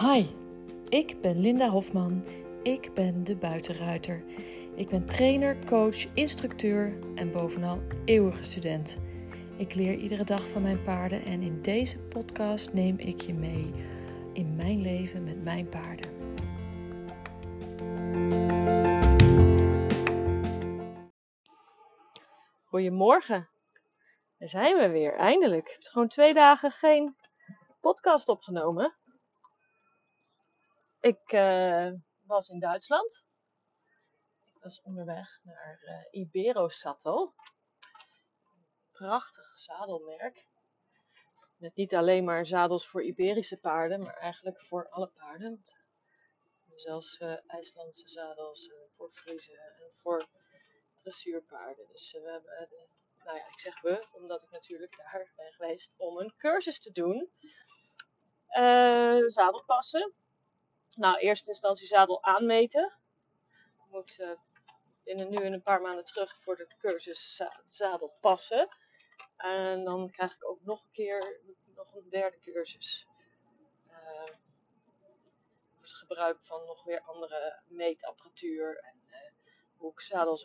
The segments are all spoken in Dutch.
Hi, ik ben Linda Hofman. Ik ben de buitenruiter. Ik ben trainer, coach, instructeur en bovenal eeuwige student. Ik leer iedere dag van mijn paarden en in deze podcast neem ik je mee in mijn leven met mijn paarden. Goedemorgen. Daar zijn we weer, eindelijk. Ik heb gewoon twee dagen geen podcast opgenomen. Ik uh, was in Duitsland. Ik was onderweg naar uh, Ibero Sattel. Prachtig zadelmerk. Met niet alleen maar zadels voor Iberische paarden, maar eigenlijk voor alle paarden. Zelfs uh, IJslandse zadels voor Friese en voor dressuurpaarden. Dus we hebben, nou ja, ik zeg we, omdat ik natuurlijk daar ben geweest om een cursus te doen. zadelpassen nou, eerste instantie zadel aanmeten. Ik moet uh, binnen nu en een paar maanden terug voor de cursus zadel passen. En dan krijg ik ook nog een keer nog een derde cursus. Uh, het gebruik van nog weer andere meetapparatuur. En uh, hoe ik zadels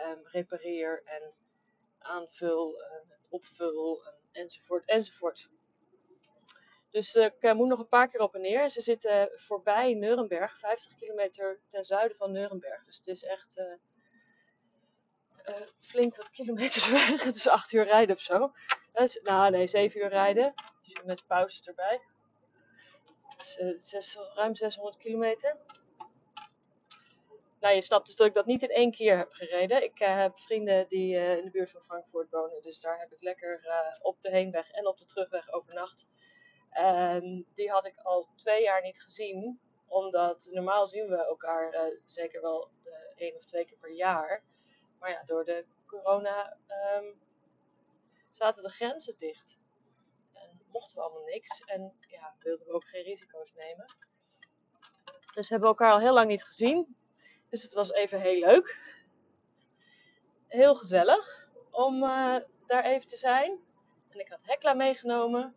um, repareer en aanvul, en opvul en, enzovoort enzovoort. Dus ik uh, moet nog een paar keer op en neer. Ze zitten voorbij Nuremberg, 50 kilometer ten zuiden van Nuremberg. Dus het is echt uh, flink wat kilometers weg. Het is 8 uur rijden of zo. Dus, nou nee, 7 uur rijden. Met pauzes erbij. Dus, ruim 600 kilometer. Nou, je snapt dus dat ik dat niet in één keer heb gereden. Ik heb vrienden die in de buurt van Frankfurt wonen. Dus daar heb ik lekker op de heenweg en op de terugweg overnacht. En die had ik al twee jaar niet gezien, omdat normaal zien we elkaar uh, zeker wel de één of twee keer per jaar. Maar ja, door de corona um, zaten de grenzen dicht. En mochten we allemaal niks. En ja, wilden we ook geen risico's nemen. Dus hebben we elkaar al heel lang niet gezien. Dus het was even heel leuk. Heel gezellig om uh, daar even te zijn. En ik had Hekla meegenomen.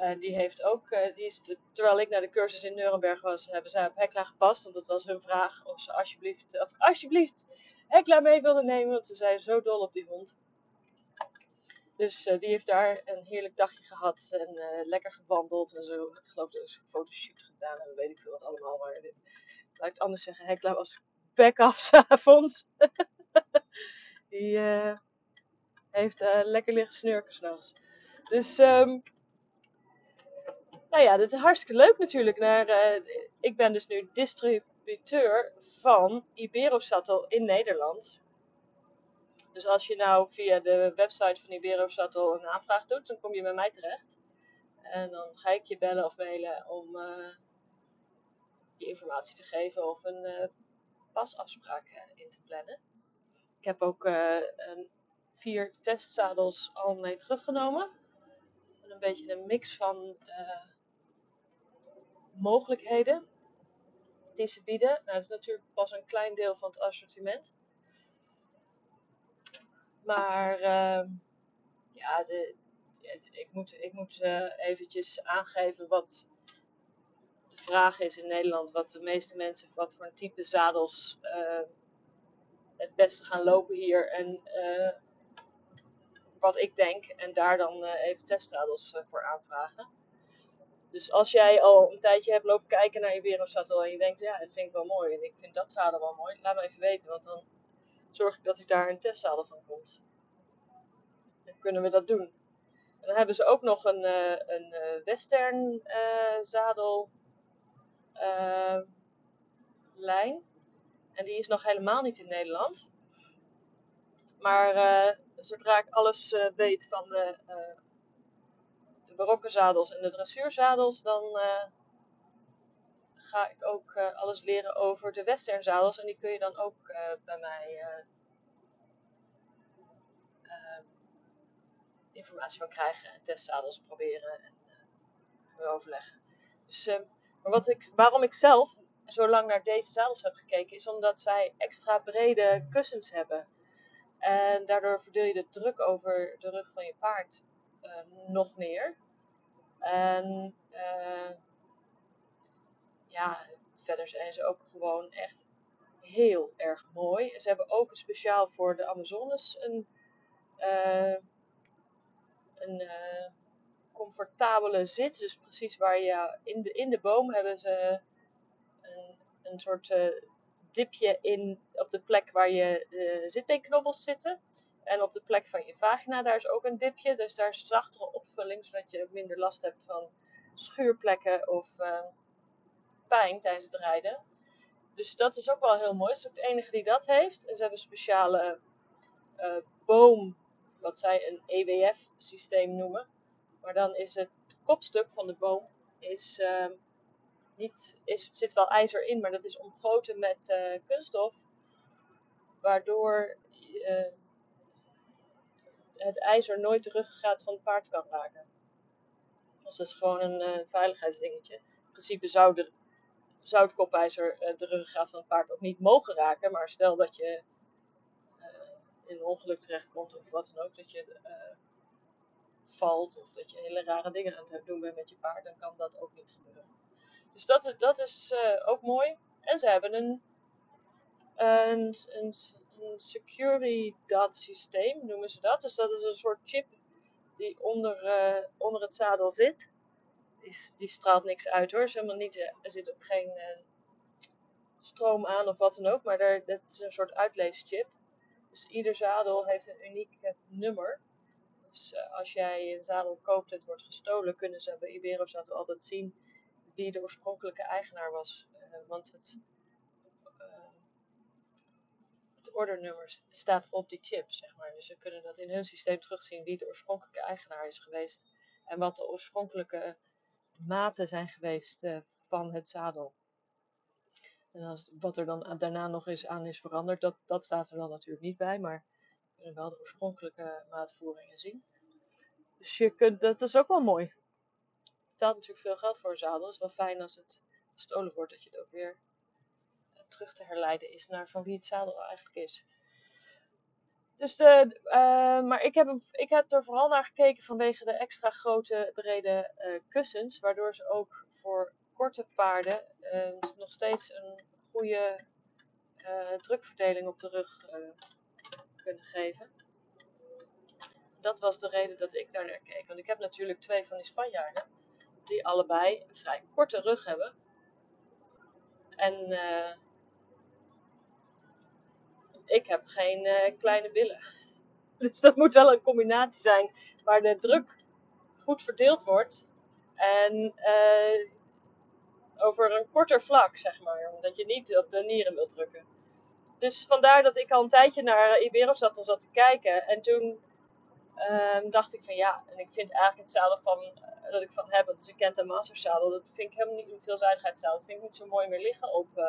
Uh, die heeft ook, uh, die is terwijl ik naar de cursus in Nuremberg was, hebben zij op Hekla gepast. Want dat was hun vraag of ze alsjeblieft, of alsjeblieft Hekla mee wilden nemen. Want ze zijn zo dol op die hond. Dus uh, die heeft daar een heerlijk dagje gehad en lekker gewandeld en zo. Ik geloof dat ze een fotoshoot gedaan hebben, weet ik veel wat allemaal. Maar laat ik anders zeggen, Hekla was back af s'avonds. die heeft lekker liggen snurken s'nachts. Dus... Um, nou ja, dat is hartstikke leuk natuurlijk. Uh, ik ben dus nu distributeur van Iberosattel in Nederland. Dus als je nou via de website van Iberosattel een aanvraag doet, dan kom je bij mij terecht. En dan ga ik je bellen of mailen om uh, je informatie te geven of een uh, pasafspraak in te plannen. Ik heb ook een, vier testzadels al mee teruggenomen. Een beetje een mix van mogelijkheden die ze bieden. Nou, dat is natuurlijk pas een klein deel van het assortiment. Maar uh, ja, de, ik moet, ik moet uh, eventjes aangeven wat de vraag is in Nederland. Wat de meeste mensen, wat voor een type zadels uh, het beste gaan lopen hier. En eh, wat ik denk. En daar dan even testzadels voor aanvragen. Dus als jij al een tijdje hebt lopen kijken naar je Wereldzadel en je denkt, ja, dat vind ik wel mooi en ik vind dat zadel wel mooi, laat me even weten, want dan zorg ik dat er daar een testzadel van komt. Dan kunnen we dat doen. En dan hebben ze ook nog een, uh, een uh, western uh, zadel lijn. En die is nog helemaal niet in Nederland. Maar zodra ik alles weet van de barokke en de dressuurzadels, dan uh, ga ik ook uh, alles leren over de westernzadels. En die kun je dan ook uh, bij mij informatie van krijgen en testzadels proberen en overleggen. Dus, maar wat ik, waarom ik zelf zo lang naar deze zadels heb gekeken, is omdat zij extra brede kussens hebben. En daardoor verdeel je de druk over de rug van je paard nog meer. En uh, ja, verder zijn ze ook gewoon echt heel erg mooi. Ze hebben ook speciaal voor de Amazones een, uh, een uh, comfortabele zit. Dus precies waar je in de, in de boom hebben ze een, een soort dipje in op de plek waar je zitbeenknobbels zitten. En op de plek van je vagina, daar is ook een dipje. Dus daar is een zachtere opvulling, zodat je ook minder last hebt van schuurplekken of uh, pijn tijdens het rijden. Dus dat is ook wel heel mooi. Het is ook de enige die dat heeft. En ze hebben een speciale uh, boom, wat zij een EWF-systeem noemen. Maar dan is het kopstuk van de boom is, uh, niet, is, zit wel ijzer in, maar dat is omgoten met uh, kunststof. Waardoor uh, het ijzer nooit de ruggengraat van het paard kan raken. Dus dat is gewoon een uh, veiligheidsdingetje. In principe zou, de, zou het kopijzer uh, de ruggengraat van het paard ook niet mogen raken. Maar stel dat je uh, in een ongeluk terechtkomt of wat dan ook, dat je valt of dat je hele rare dingen aan het doen bent met je paard, dan kan dat ook niet gebeuren. Dus dat, dat is ook mooi. En ze hebben een, een, een een security dat systeem noemen ze dat. Dus dat is een soort chip die onder, uh, onder het zadel zit. Die, die, straalt niks uit hoor. Is helemaal niet, er zit ook geen uh, stroom aan of wat dan ook. Maar daar, dat is een soort uitleeschip. Dus ieder zadel heeft een uniek nummer. Dus als jij een zadel koopt en het wordt gestolen, kunnen ze bij Iberosat altijd zien wie de oorspronkelijke eigenaar was. want het ordernummer staat op die chip, zeg maar. Dus ze kunnen dat in hun systeem terugzien wie de oorspronkelijke eigenaar is geweest. En wat de oorspronkelijke maten zijn geweest uh, van het zadel. En als, wat er dan daarna nog eens aan is veranderd, dat, dat staat er dan natuurlijk niet bij. Maar we kunnen wel de oorspronkelijke maatvoeringen zien. Dus je kunt, dat is ook wel mooi. Je betaalt natuurlijk veel geld voor een zadel. Het is wel fijn als het gestolen wordt, dat je het ook weer terug te herleiden is naar van wie het zadel eigenlijk is. Dus de, uh, maar ik heb, hem, ik heb er vooral naar gekeken vanwege de extra grote brede uh, kussens, waardoor ze ook voor korte paarden uh, nog steeds een goede drukverdeling op de rug kunnen geven. Dat was de reden dat ik daar naar keek. Want ik heb natuurlijk twee van die Spanjaarden, die allebei een vrij korte rug hebben. En ik heb geen uh, kleine billen. Dus dat moet wel een combinatie zijn waar de druk goed verdeeld wordt. En uh, over een korter vlak, zeg maar. Omdat je niet op de nieren wilt drukken. Dus vandaar dat ik al een tijdje naar Iberosat zat, zat te kijken. En toen um, dacht ik van ja, en ik vind eigenlijk het zadel van, dat ik van heb, is een Kenta Master zadel, dat vind ik helemaal niet een veelzijdigheidszadel. Dat vind ik niet zo mooi meer liggen op uh.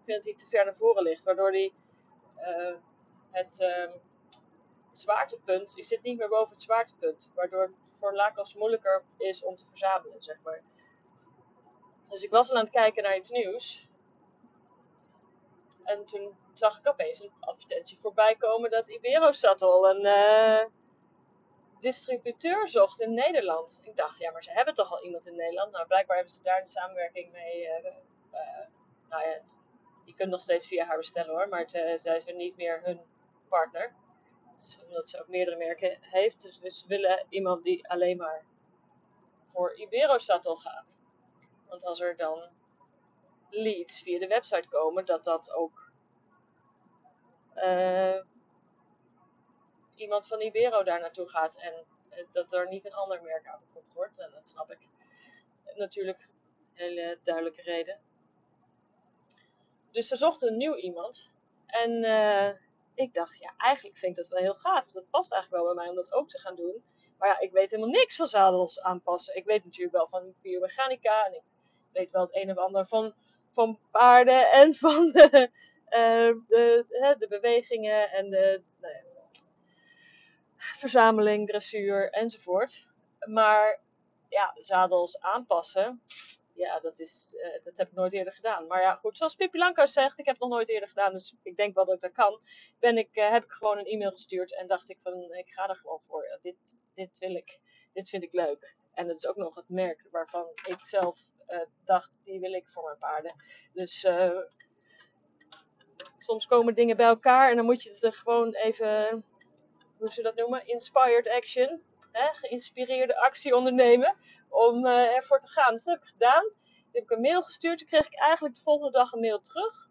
Ik vind dat hij te ver naar voren ligt, waardoor hij uh, het uh, zwaartepunt, je zit niet meer boven het zwaartepunt. Waardoor het voor Lakos moeilijker is om te verzamelen, zeg maar. Dus ik was al aan het kijken naar iets nieuws. En toen zag ik opeens een advertentie voorbij komen dat Iberosat al een uh, distributeur zocht in Nederland. Ik dacht, ja, maar ze hebben toch al iemand in Nederland? Nou, blijkbaar hebben ze daar de samenwerking mee. Uh, ja, je kunt nog steeds via haar bestellen hoor, maar te, zij is niet meer hun partner. Dus, omdat ze ook meerdere merken heeft. Dus we willen iemand die alleen maar voor Iberosat gaat. Want als er dan leads via de website komen, dat dat ook uh, iemand van Ibero daar naartoe gaat en uh, dat er niet een ander merk aan verkocht wordt. En dat snap ik. Natuurlijk, hele duidelijke reden. Dus ze zochten een nieuw iemand. En uh, ik dacht, ja, eigenlijk vind ik dat wel heel gaaf. Dat past eigenlijk wel bij mij om dat ook te gaan doen. Maar ja, ik weet helemaal niks van zadels aanpassen. Ik weet natuurlijk wel van biomechanica. En ik weet wel het een of ander van, van paarden en van de, uh, de, de, bewegingen en de, de verzameling, dressuur enzovoort. Maar ja, zadels aanpassen ja, dat, is, uh, dat heb ik nooit eerder gedaan. Maar ja, goed, zoals Pippi Lankaus zegt, ik heb het nog nooit eerder gedaan, dus ik denk wel dat ik dat kan. Ben ik, uh, heb ik gewoon een e-mail gestuurd en dacht ik van, ik ga er gewoon voor. Dit, dit wil ik, dit vind ik leuk. En het is ook nog het merk waarvan ik zelf dacht, die wil ik voor mijn paarden. Dus soms komen dingen bij elkaar en dan moet je het gewoon even, hoe ze dat noemen, inspired action, geïnspireerde actie ondernemen om ervoor te gaan. Dus dat heb ik gedaan. Toen heb ik een mail gestuurd, toen kreeg ik eigenlijk de volgende dag een mail terug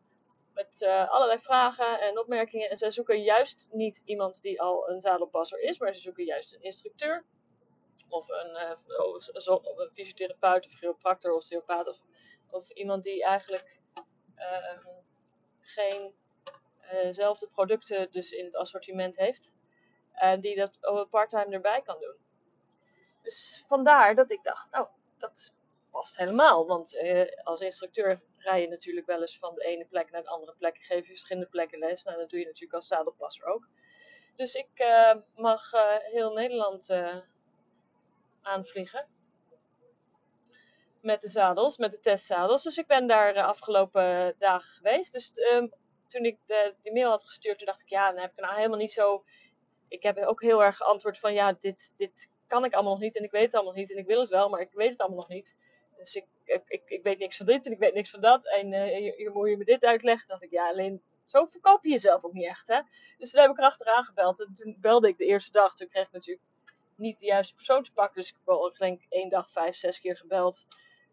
met uh, allerlei vragen en opmerkingen. En zij zoeken juist niet iemand die al een zadelpasser is, maar ze zoeken juist een instructeur. Of een, uh, een fysiotherapeut of chiropractor of osteopaat. Of, of iemand die eigenlijk uh, geen zelfde producten dus in het assortiment heeft. En die dat part-time erbij kan doen. Dus vandaar dat ik dacht, nou, dat past helemaal. Want als instructeur rij je natuurlijk wel eens van de ene plek naar de andere plek. Geef je verschillende plekken les. Nou, dat doe je natuurlijk als zadelpasser ook. Dus ik uh, mag heel Nederland aanvliegen. Met de zadels, met de testzadels. Dus ik ben daar de afgelopen dagen geweest. Dus um, toen ik de, die mail had gestuurd, toen dacht ik, ja, dan heb ik nou helemaal niet zo... Ik heb ook heel erg geantwoord van, ja, dit, dit kan ik allemaal nog niet. En ik weet het allemaal niet. En ik wil het wel, maar ik weet het allemaal nog niet. Dus ik, ik, ik, weet niks van dit en ik weet niks van dat. En uh, hier, moet je me dit uitleggen. dacht ik, ja, alleen zo verkoop je jezelf ook niet echt, hè. Dus toen heb ik erachteraan gebeld. En toen belde ik de eerste dag. Toen kreeg ik natuurlijk niet de juiste persoon te pakken. Dus ik heb wel, denk één dag vijf, zes keer gebeld.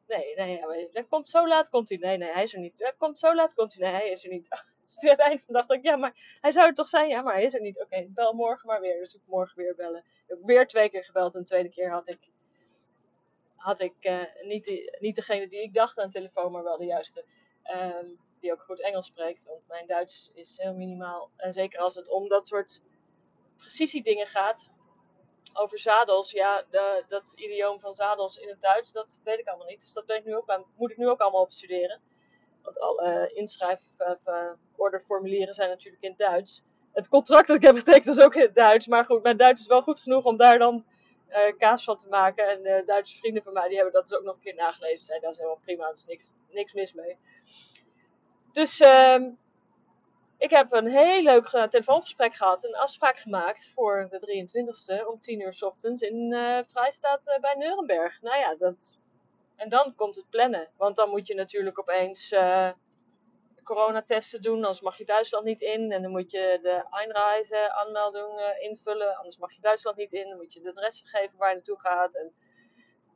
Nee, nee, dat komt zo laat, komt hij. Nee, nee, hij is er niet. Dat komt zo laat, komt hij. Nee, hij is er niet. Dus aan het eind van de dag dacht ik, ja, maar hij zou er toch zijn? Ja, maar hij is er niet. Oké, bel morgen maar weer. Dus ik morgen weer bellen. Ik heb weer twee keer gebeld. En de tweede keer had ik had ik uh, niet, niet degene die ik dacht aan de telefoon, maar wel de juiste. Um, die ook goed Engels spreekt. Want mijn Duits is heel minimaal. En zeker als het om dat soort precisiedingen gaat. Over zadels, ja, dat idioom van zadels in het Duits, dat weet ik allemaal niet. Dus dat ben ik nu ook aan, moet ik nu ook allemaal opstuderen. Want alle uh, inschrijf- uh, orderformulieren zijn natuurlijk in het Duits. Het contract dat ik heb getekend is ook in het Duits. Maar goed, mijn Duits is wel goed genoeg om daar dan uh, kaas van te maken. En uh, Duitse vrienden van mij die hebben dat dus ook nog een keer nagelezen. Zeiden dat is helemaal prima, is niks, niks mis mee. Dus uh, ik heb een heel leuk telefoongesprek gehad. Een afspraak gemaakt voor de 23e om 10 uur s ochtends in uh, Vrijstaat bij Nuremberg. Nou ja, dat. En dan komt het plannen. Want dan moet je natuurlijk opeens coronatesten doen, anders mag je Duitsland niet in. En dan moet je de Einreise aanmelding uh, invullen, anders mag je Duitsland niet in. Dan moet je de adres geven waar je naartoe gaat. En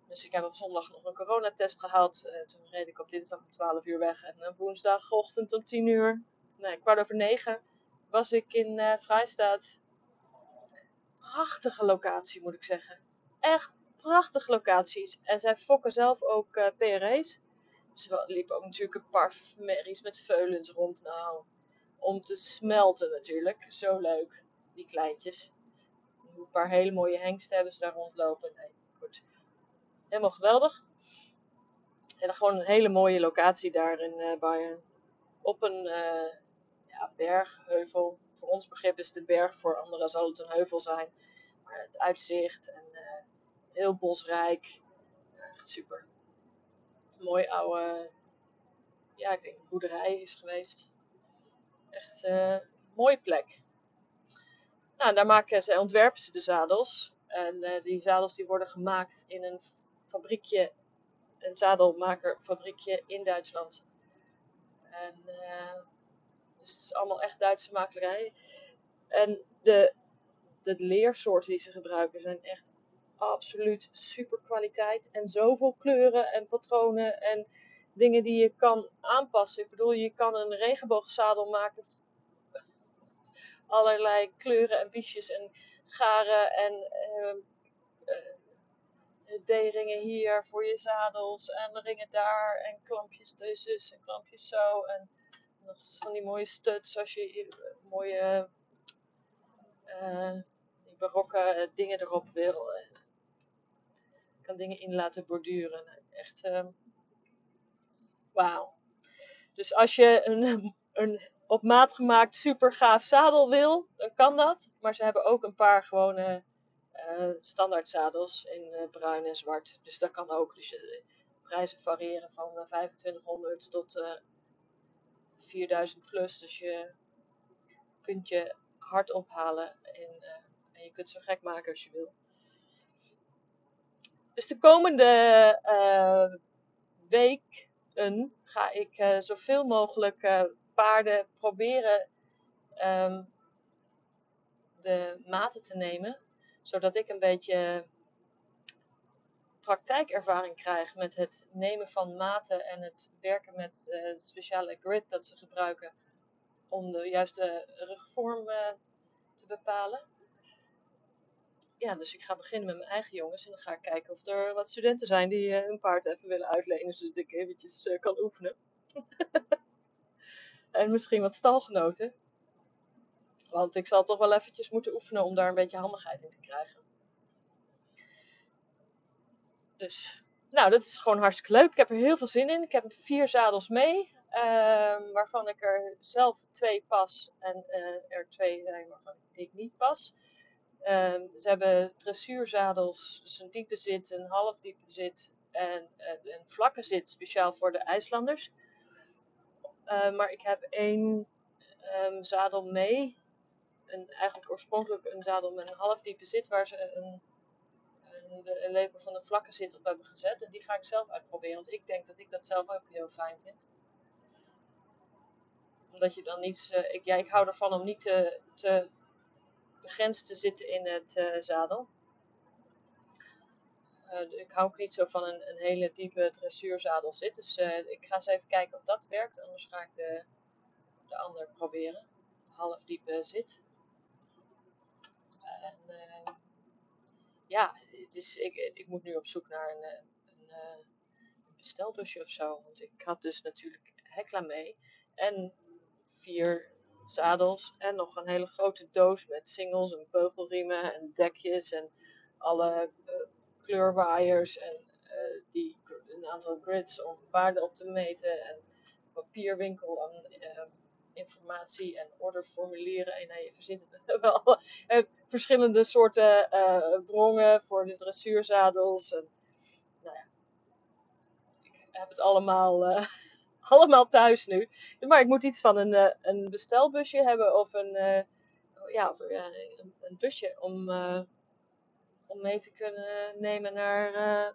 dus ik heb op zondag nog een coronatest gehaald. Uh, toen reed ik op dinsdag om 12 uur weg. En woensdagochtend om 10 uur, nee, kwart over 9, was ik in uh, Vrijstaat. Prachtige locatie, moet ik zeggen. Echt prachtige locaties. En zij fokken zelf ook uh, PRE's. Ze liepen ook natuurlijk een parfumeries met veulens rond. Nou, om te smelten natuurlijk. Zo leuk, die kleintjes. Een paar hele mooie hengsten hebben ze daar rondlopen. Nee, goed. Helemaal geweldig. En dan gewoon een hele mooie locatie daar in uh, Bayern. Op een ja, bergheuvel. Voor ons begrip is het een berg, voor anderen zal het een heuvel zijn. Maar het uitzicht en uh, heel bosrijk. Echt super mooi oude, ja, ik denk boerderij is geweest. Echt een uh, mooie plek. Nou, daar maken ze, ontwerpen ze de zadels. En uh, die zadels die worden gemaakt in een fabriekje, een zadelmakerfabriekje in Duitsland. En, dus het is allemaal echt Duitse makelarij. En de, de leersoorten die ze gebruiken zijn echt absoluut super kwaliteit. En zoveel kleuren en patronen en dingen die je kan aanpassen. Ik bedoel, je kan een regenboogzadel maken. Allerlei kleuren en biesjes en garen en uh, D-ringen hier voor je zadels en ringen daar en klampjes tussen en klampjes zo. En nog van die mooie studs als je mooie uh, barokke dingen erop wil kan dingen in laten borduren. Echt, uh, wauw. Dus als je een, een op maat gemaakt super gaaf zadel wil, dan kan dat. Maar ze hebben ook een paar gewone uh, standaard zadels in bruin en zwart. Dus dat kan ook. Dus de prijzen variëren van 2500 tot 4000 plus. Dus je kunt je hard ophalen en, en je kunt zo gek maken als je wil. Dus de komende uh, weken ga ik uh, zoveel mogelijk paarden proberen um, de maten te nemen. Zodat ik een beetje praktijkervaring krijg met het nemen van maten en het werken met uh, speciale grid dat ze gebruiken om de juiste rugvorm te bepalen ja, dus ik ga beginnen met mijn eigen jongens. En dan ga ik kijken of er wat studenten zijn die uh, hun paard even willen uitlenen. Zodat ik eventjes kan oefenen. en misschien wat stalgenoten. Want ik zal toch wel eventjes moeten oefenen om daar een beetje handigheid in te krijgen. Dus, nou, dat is gewoon hartstikke leuk. Ik heb er heel veel zin in. Ik heb vier zadels mee. Uh, waarvan ik er zelf twee pas. En uh, er twee zijn waarvan ik niet pas. Um, ze hebben dressuurzadels, dus een diepe zit, een half diepe zit en uh, een vlakke zit, speciaal voor de IJslanders. Uh, maar ik heb één zadel mee, een, eigenlijk oorspronkelijk een zadel met een half diepe zit, waar ze een, een lepel van de vlakke zit op hebben gezet. En die ga ik zelf uitproberen, want ik denk dat ik dat zelf ook heel fijn vind omdat je dan niet. Uh, ik, ja, ik hou ervan om niet te, te begrensd te zitten in het uh, zadel. Uh, ik hou ook niet zo van een, een hele diepe dressuurzadel zit. Dus ik ga eens even kijken of dat werkt. Anders ga ik de, de ander proberen. Half diepe zit. En ja, het is, ik, ik moet nu op zoek naar een, een, een bestelbusje of zo. Want ik had dus natuurlijk Hekla mee. En vier zadels en nog een hele grote doos met singles en beugelriemen en dekjes en alle kleurwaaiers en die, een aantal grids om waarden op te meten en papierwinkel uh, informatie en orderformulieren en je verzint het wel verschillende soorten wrongen voor de dressuurzadels en nou ja, ik heb het allemaal allemaal thuis nu. Maar ik moet iets van een, uh, een bestelbusje hebben of een, uh, ja, of, uh, een, een, busje om, om mee te kunnen nemen naar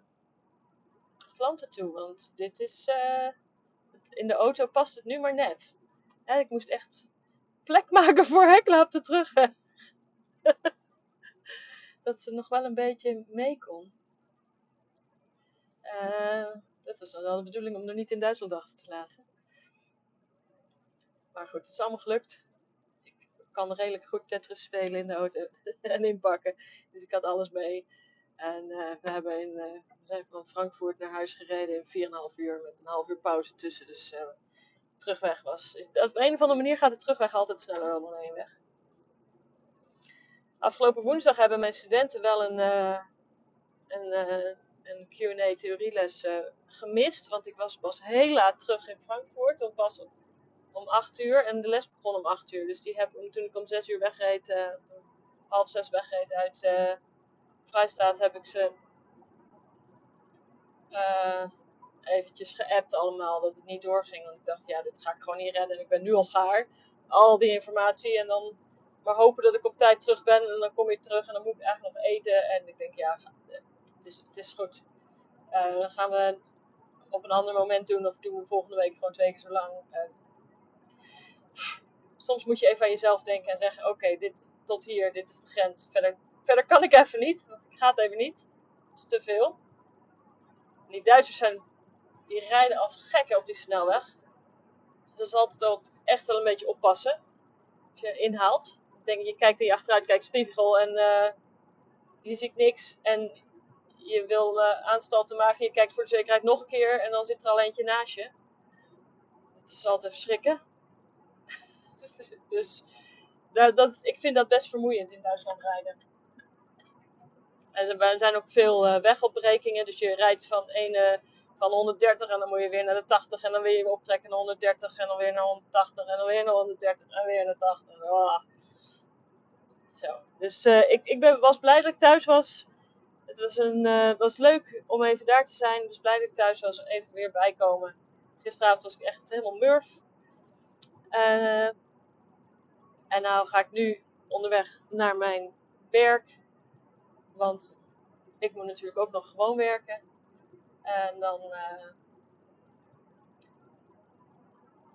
klanten toe. Want dit is, in de auto past het nu maar net. Ik moest echt plek maken voor Hekla op de terugweg. dat ze nog wel een beetje mee kon. Uh, dat was wel de bedoeling om er niet in Duitsland achter te laten. Maar goed, het is allemaal gelukt. Ik kan redelijk goed Tetris spelen in de auto en inpakken. Dus ik had alles mee. En uh, we, hebben in, uh, we zijn van Frankfurt naar huis gereden in 4,5 uur met een half uur pauze tussen. Dus terugweg was. Op een of andere manier gaat de terugweg altijd sneller dan de heenweg. Afgelopen woensdag hebben mijn studenten wel een, een een Q&A theorieles uh, gemist. Want ik was pas heel laat terug in Frankfurt. Om pas om, om 8 uur. En de les begon om 8 uur. Dus die heb, toen ik om 6 uur wegreed, half 6 wegreed uit Vrijstaat, heb ik ze eventjes geappt allemaal dat het niet doorging. Want ik dacht, ja, dit ga ik gewoon niet redden. En ik ben nu al gaar. Al die informatie en dan maar hopen dat ik op tijd terug ben. En dan kom je terug en dan moet ik eigenlijk nog eten. En ik denk, ja, is, het is goed. Uh, dan gaan we op een ander moment doen of doen we volgende week gewoon twee keer zo lang. Soms moet je even aan jezelf denken en zeggen: Oké, dit tot hier, dit is de grens. Verder, verder kan ik even niet, want het even niet. Het is te veel. die Duitsers zijn, die rijden als gekken op die snelweg. Dus dat is altijd wel echt wel een beetje oppassen. Als je inhaalt, denk je kijkt in je achteruit, kijkt spiegel en uh, je ziet niks. En je wil uh, aanstalten maken, je kijkt voor de zekerheid nog een keer en dan zit er al eentje naast je. Het is altijd verschrikken. dus, dus dat is, ik vind dat best vermoeiend in Duitsland rijden. En er zijn ook veel uh, wegopbrekingen, dus je rijdt van, ene, van 130 en dan moet je weer naar de 80 en dan weer je optrekken naar 130 en dan weer naar 180 en dan weer naar 130 en weer naar 80. Oh. Zo. Dus uh, ik, ik ben, was blij dat ik thuis was het was, een, uh, was leuk om even daar te zijn. Dus blij dat ik thuis was. Even weer bijkomen. Gisteravond was ik echt helemaal murf. Uh, en nou ga ik nu onderweg naar mijn werk. Want ik moet natuurlijk ook nog gewoon werken. En dan uh,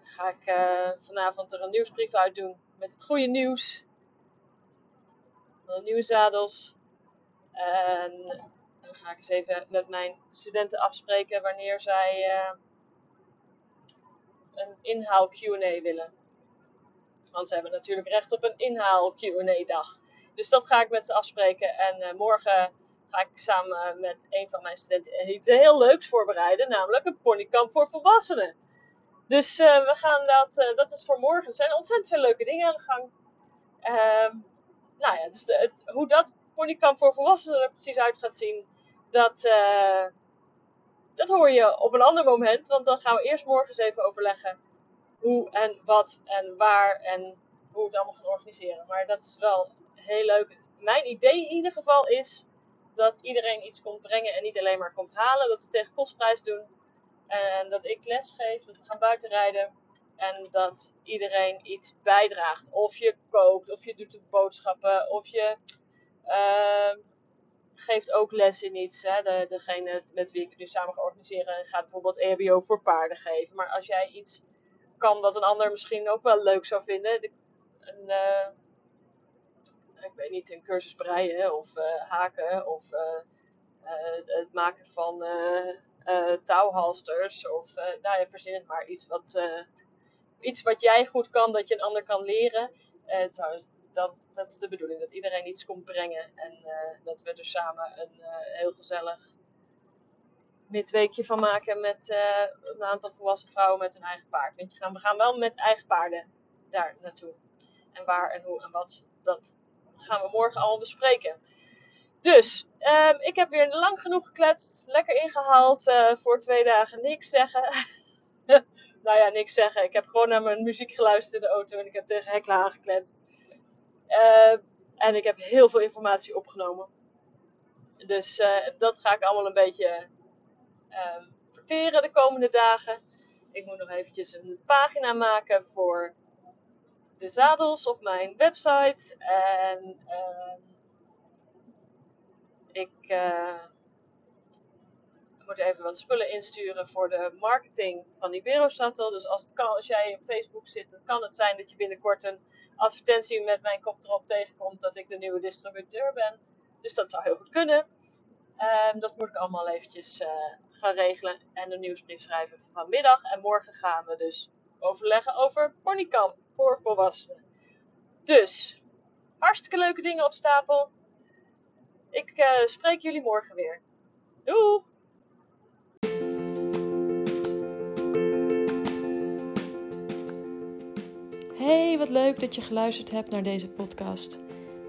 ga ik uh, vanavond er een nieuwsbrief uit doen met het goede nieuws. De nieuwe zadels. En dan ga ik eens even met mijn studenten afspreken wanneer zij uh, een inhaal QA willen. Want ze hebben natuurlijk recht op een inhaal QA dag. Dus dat ga ik met ze afspreken. En morgen ga ik samen met een van mijn studenten iets heel leuks voorbereiden. Namelijk een ponykamp voor volwassenen. Dus uh, we gaan dat, uh, dat is voor morgen. Er zijn ontzettend veel leuke dingen aan de gang. Uh, nou ja, dus de, hoe dat ponykamp voor volwassenen er precies uit gaat zien, dat, uh, dat hoor je op een ander moment. Want dan gaan we eerst morgen eens even overleggen hoe en wat en waar en hoe we het allemaal gaan organiseren. Maar dat is wel heel leuk. Mijn idee in ieder geval is dat iedereen iets komt brengen en niet alleen maar komt halen. Dat we tegen kostprijs doen. En dat ik les geef, dat we gaan buitenrijden. En dat iedereen iets bijdraagt. Of je kookt, of je doet de boodschappen, of je uh, geeft ook les in iets. Hè. De, degene met wie ik het nu samen ga organiseren gaat bijvoorbeeld EHBO voor paarden geven. Maar als jij iets kan wat een ander misschien ook wel leuk zou vinden. De, een, uh, ik weet niet, een cursus breien of uh, haken of het maken van touwhalsters of nou ja, verzin het maar iets wat, iets wat jij goed kan, dat je een ander kan leren. Zou, dat, dat is de bedoeling, dat iedereen iets komt brengen en dat we er samen een heel gezellig midweekje van maken met een aantal volwassen vrouwen met hun eigen paard. Want gaan, we gaan wel met eigen paarden daar naartoe. En waar en hoe en wat, dat gaan we morgen allemaal bespreken. Dus, um, ik heb weer lang genoeg gekletst. Lekker ingehaald. Uh, voor twee dagen niks zeggen. nou ja, niks zeggen. Ik heb gewoon naar mijn muziek geluisterd in de auto. En ik heb tegen Hekla aangekletst. Uh, en ik heb heel veel informatie opgenomen. Dus uh, dat ga ik allemaal een beetje um, verteren de komende dagen. Ik moet nog eventjes een pagina maken voor de zadels op mijn website. En... Uh, ik uh, moet even wat spullen insturen voor de marketing van Ibero Shuttle. Dus als, het kan, als jij op Facebook zit, dan kan het zijn dat je binnenkort een advertentie met mijn kop erop tegenkomt dat ik de nieuwe distributeur ben. Dus dat zou heel goed kunnen. Um, dat moet ik allemaal eventjes uh, gaan regelen en een nieuwsbrief schrijven vanmiddag. En morgen gaan we dus overleggen over ponykamp voor volwassenen. Dus, hartstikke leuke dingen op stapel. Ik uh, spreek jullie morgen weer. Doei! Hey, wat leuk dat je geluisterd hebt naar deze podcast.